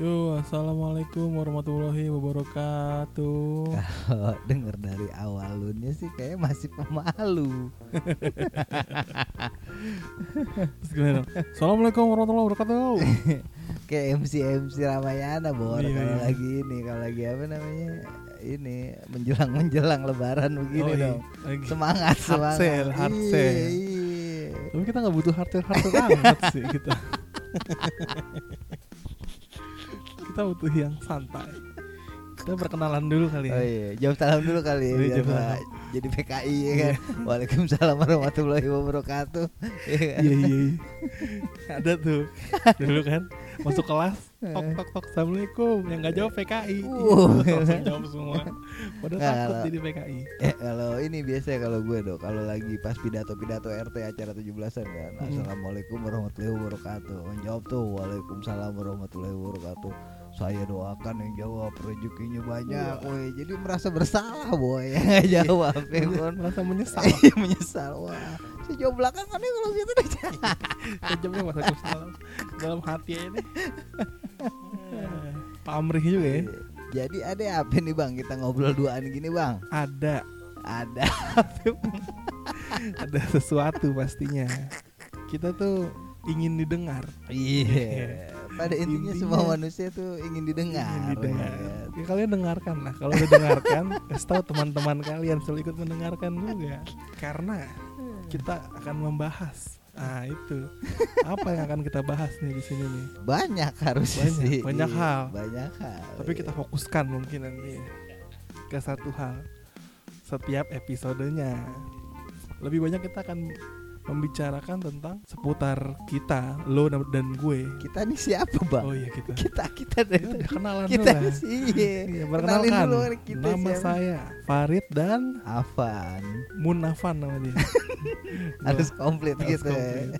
Yo, assalamualaikum warahmatullahi wabarakatuh. Kalau denger dari awalnya sih kayak masih pemalu. Terus gimana? Assalamualaikum warahmatullahi wabarakatuh. kayak MC MC Ramayana bor Iya, kalau iya. lagi ini kalau lagi apa namanya ini menjelang menjelang Lebaran begini Oh, iya. dong. Lagi. Semangat Hard semangat. sale, hard Iya, sale. iya. Tapi kita nggak butuh hardware hardware banget sih kita. kita butuh yang santai. Kita perkenalan dulu kali ya. Oh iya, jawab salam dulu kali ya Iya, biar jawab salam. jadi PKI ya kan. Waalaikumsalam warahmatullahi wabarakatuh. Iya kan? Iya iya. iya. Ada tuh dulu kan masuk kelas tok tok tok assalamualaikum yang nggak jawab PKI. Uh. Iya, langsung jawab semua. Pada Nggak, takut kalau- jadi PKI. Eh kalau ini biasa kalau gue dong kalau lagi pas pidato-pidato RT acara 17-an kan. Hmm. Assalamualaikum warahmatullahi wabarakatuh. Menjawab tuh Waalaikumsalam warahmatullahi wabarakatuh. Saya doakan yang jawab rezekinya banyak, Wah. woi. Jadi merasa bersalah, boy. Yang jawab, ya kan? Merasa menyesal. Iya, menyesal. Wah, saya jawab belakangan nih kalau gitu deh. Sejamnya masa salam dalam hati ini. Pamrih juga ya. Jadi ada apa nih bang? Kita ngobrol duaan gini bang. Ada Ada. ada sesuatu pastinya. Kita tuh ingin didengar. Iya. Pada intinya, Intinya- semua manusia tuh ingin didengar. Ingin didengar. ya kalian dengarkan lah. Kalau udah dengarkan, kasih tahu teman-teman kalian suruh ikut mendengarkan juga. Karena kita akan membahas. Ah itu apa yang akan kita bahas nih di sini nih. Banyak harusnya Banyak, sih. banyak Iya, hal. Banyak hal. Tapi kita fokuskan mungkin nanti ke satu hal setiap episodenya. Lebih banyak kita akan membicarakan tentang seputar kita, lo dan gue. kita nih siapa bang? Oh iya kita. Kita kita dari Ya kenalan dulu kita sih. Iya. Kenalin perkenalkan. dulu kita nama siapa. saya Farid dan Afan. Munafan nama dia. Harus komplit harus gitu. ya. komplit.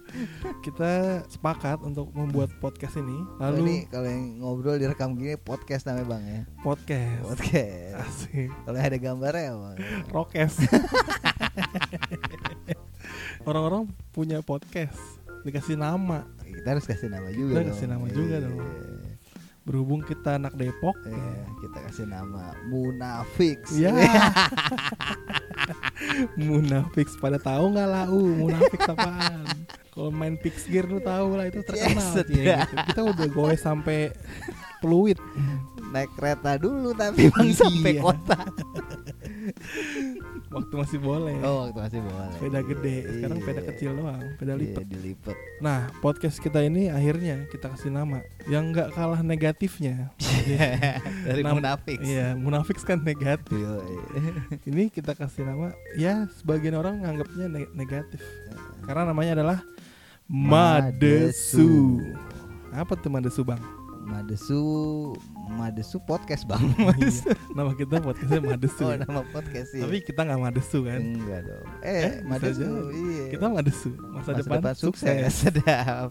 Kita sepakat untuk membuat podcast ini. Ini Lalu kalau yang ngobrol direkam gini podcast namanya bang ya. podcast. Podcast. Asik. Kalau ada gambarnya bang. Rokes. Orang-orang punya podcast dikasih nama. Kita harus kasih nama juga. Kita kasih nama juga Iya. dong. Berhubung kita anak Depok, Iya, kita kasih nama Munafik. ya. Munafik pada tahu nggak lau Munafik apaan? Kalau main Pix Gear lu tahu lah itu terkenal Yes, ya gitu. Kita udah goes sampai Pluit. Naik kereta dulu tapi bang sampai Iya. kota. Waktu masih boleh. Oh, waktu masih boleh. Sepeda gede, sekarang Iya. sepeda kecil doang, sepeda Iya, lipat. dilipet. Nah, podcast kita ini akhirnya kita kasih nama yang nggak kalah negatifnya. Dari Nam- Munafik. Iya, munafik kan negatif. Ini kita kasih nama ya sebagian orang nganggapnya ne- negatif. Karena namanya adalah Madesu. Apa tuh Madesu, Bang? Madesu Madesu podcast bang Iya, nama kita podcastnya Madesu. Oh ya. nama podcast sih Tapi kita nggak Madesu kan? Enggak dong Eh, Eh, Madesu iya Kita Madesu. Masa, depan, sukses. Sedap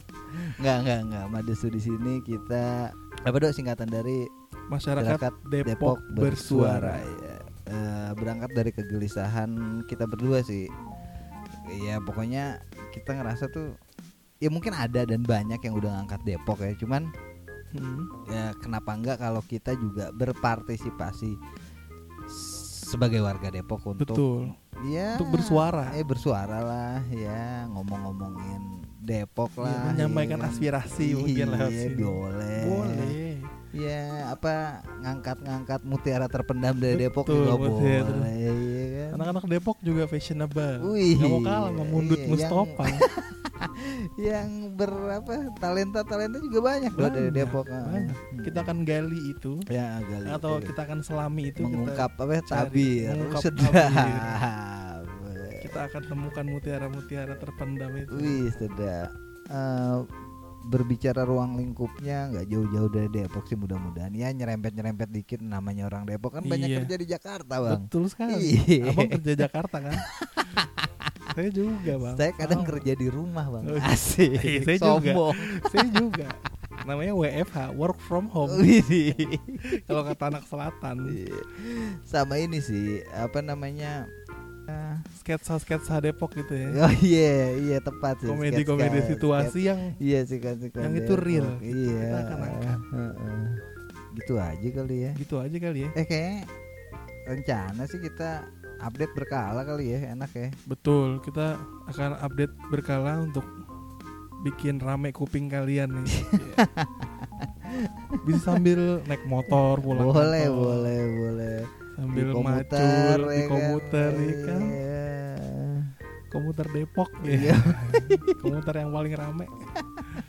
Enggak enggak enggak Madesu di sini kita Apa dong singkatan dari Masyarakat Masyarakat Depok, bersuara. ya. Eh, Berangkat dari kegelisahan kita berdua sih Ya pokoknya kita ngerasa tuh Ya mungkin ada dan banyak yang udah ngangkat Depok ya Cuman Hmm. ya kenapa enggak kalau kita juga berpartisipasi sebagai warga Depok untuk Betul. ya Untuk bersuara. eh bersuara lah ya ngomong-ngomongin Depok Iya, lah menyampaikan ya aspirasi mungkin Iya, sini. boleh Boleh. ya apa ngangkat-ngangkat mutiara terpendam dari Depok Betul, juga mutiara. boleh iya kan Anak-anak Depok juga fashionable. Wih, Gak mau kalah sama Mundut iya, Mustafa. yang berapa talenta talenta juga banyak loh dari Banyak, Depok banyak. Hmm. Kita akan gali itu ya gali atau itu. kita akan selami itu mengungkap apa ya, tabir sedap kita, kita akan temukan mutiara-mutiara terpendam itu. wih sedap Eh, berbicara ruang lingkupnya nggak jauh-jauh dari Depok sih mudah-mudahan ya nyerempet-nyerempet dikit namanya orang Depok kan banyak Iya. kerja di Jakarta bang Betul sekali. Iya. Abang kerja Jakarta kan? saya juga bang. saya kadang Sama. kerja di rumah bang Oh, asik Iya, saya juga. sombong Saya juga. Namanya WFH, work from home. Kalau kata anak selatan. Iya. sama ini sih apa namanya Ah, Sketsa-sketsa Depok gitu ya. oh iya iya tepat sih Komedi-komedi Sketch- situasi yang Iya sih kan sih kan Yang itu real. Iya. Kita akan angkat. Heeh. gitu aja kali ya gitu aja kali ya eh kayak rencana sih kita update berkala kali ya enak ya betul kita akan update berkala untuk bikin rame kuping kalian nih Iya. bisa sambil naik motor pulang boleh kantor, boleh boleh sambil Di macul di ya komuter ya kan Iya. komuter Depok Iya. ya komuter yang paling rame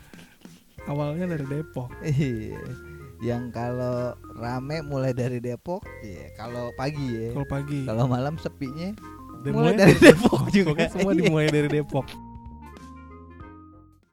awalnya dari Depok Iya. Yang kalau rame mulai dari Depok iya. Kalau pagi ya kalau pagi. Kalau malam sepinya dimulai mulai dari Depok juga. Semua Iya. dimulai dari Depok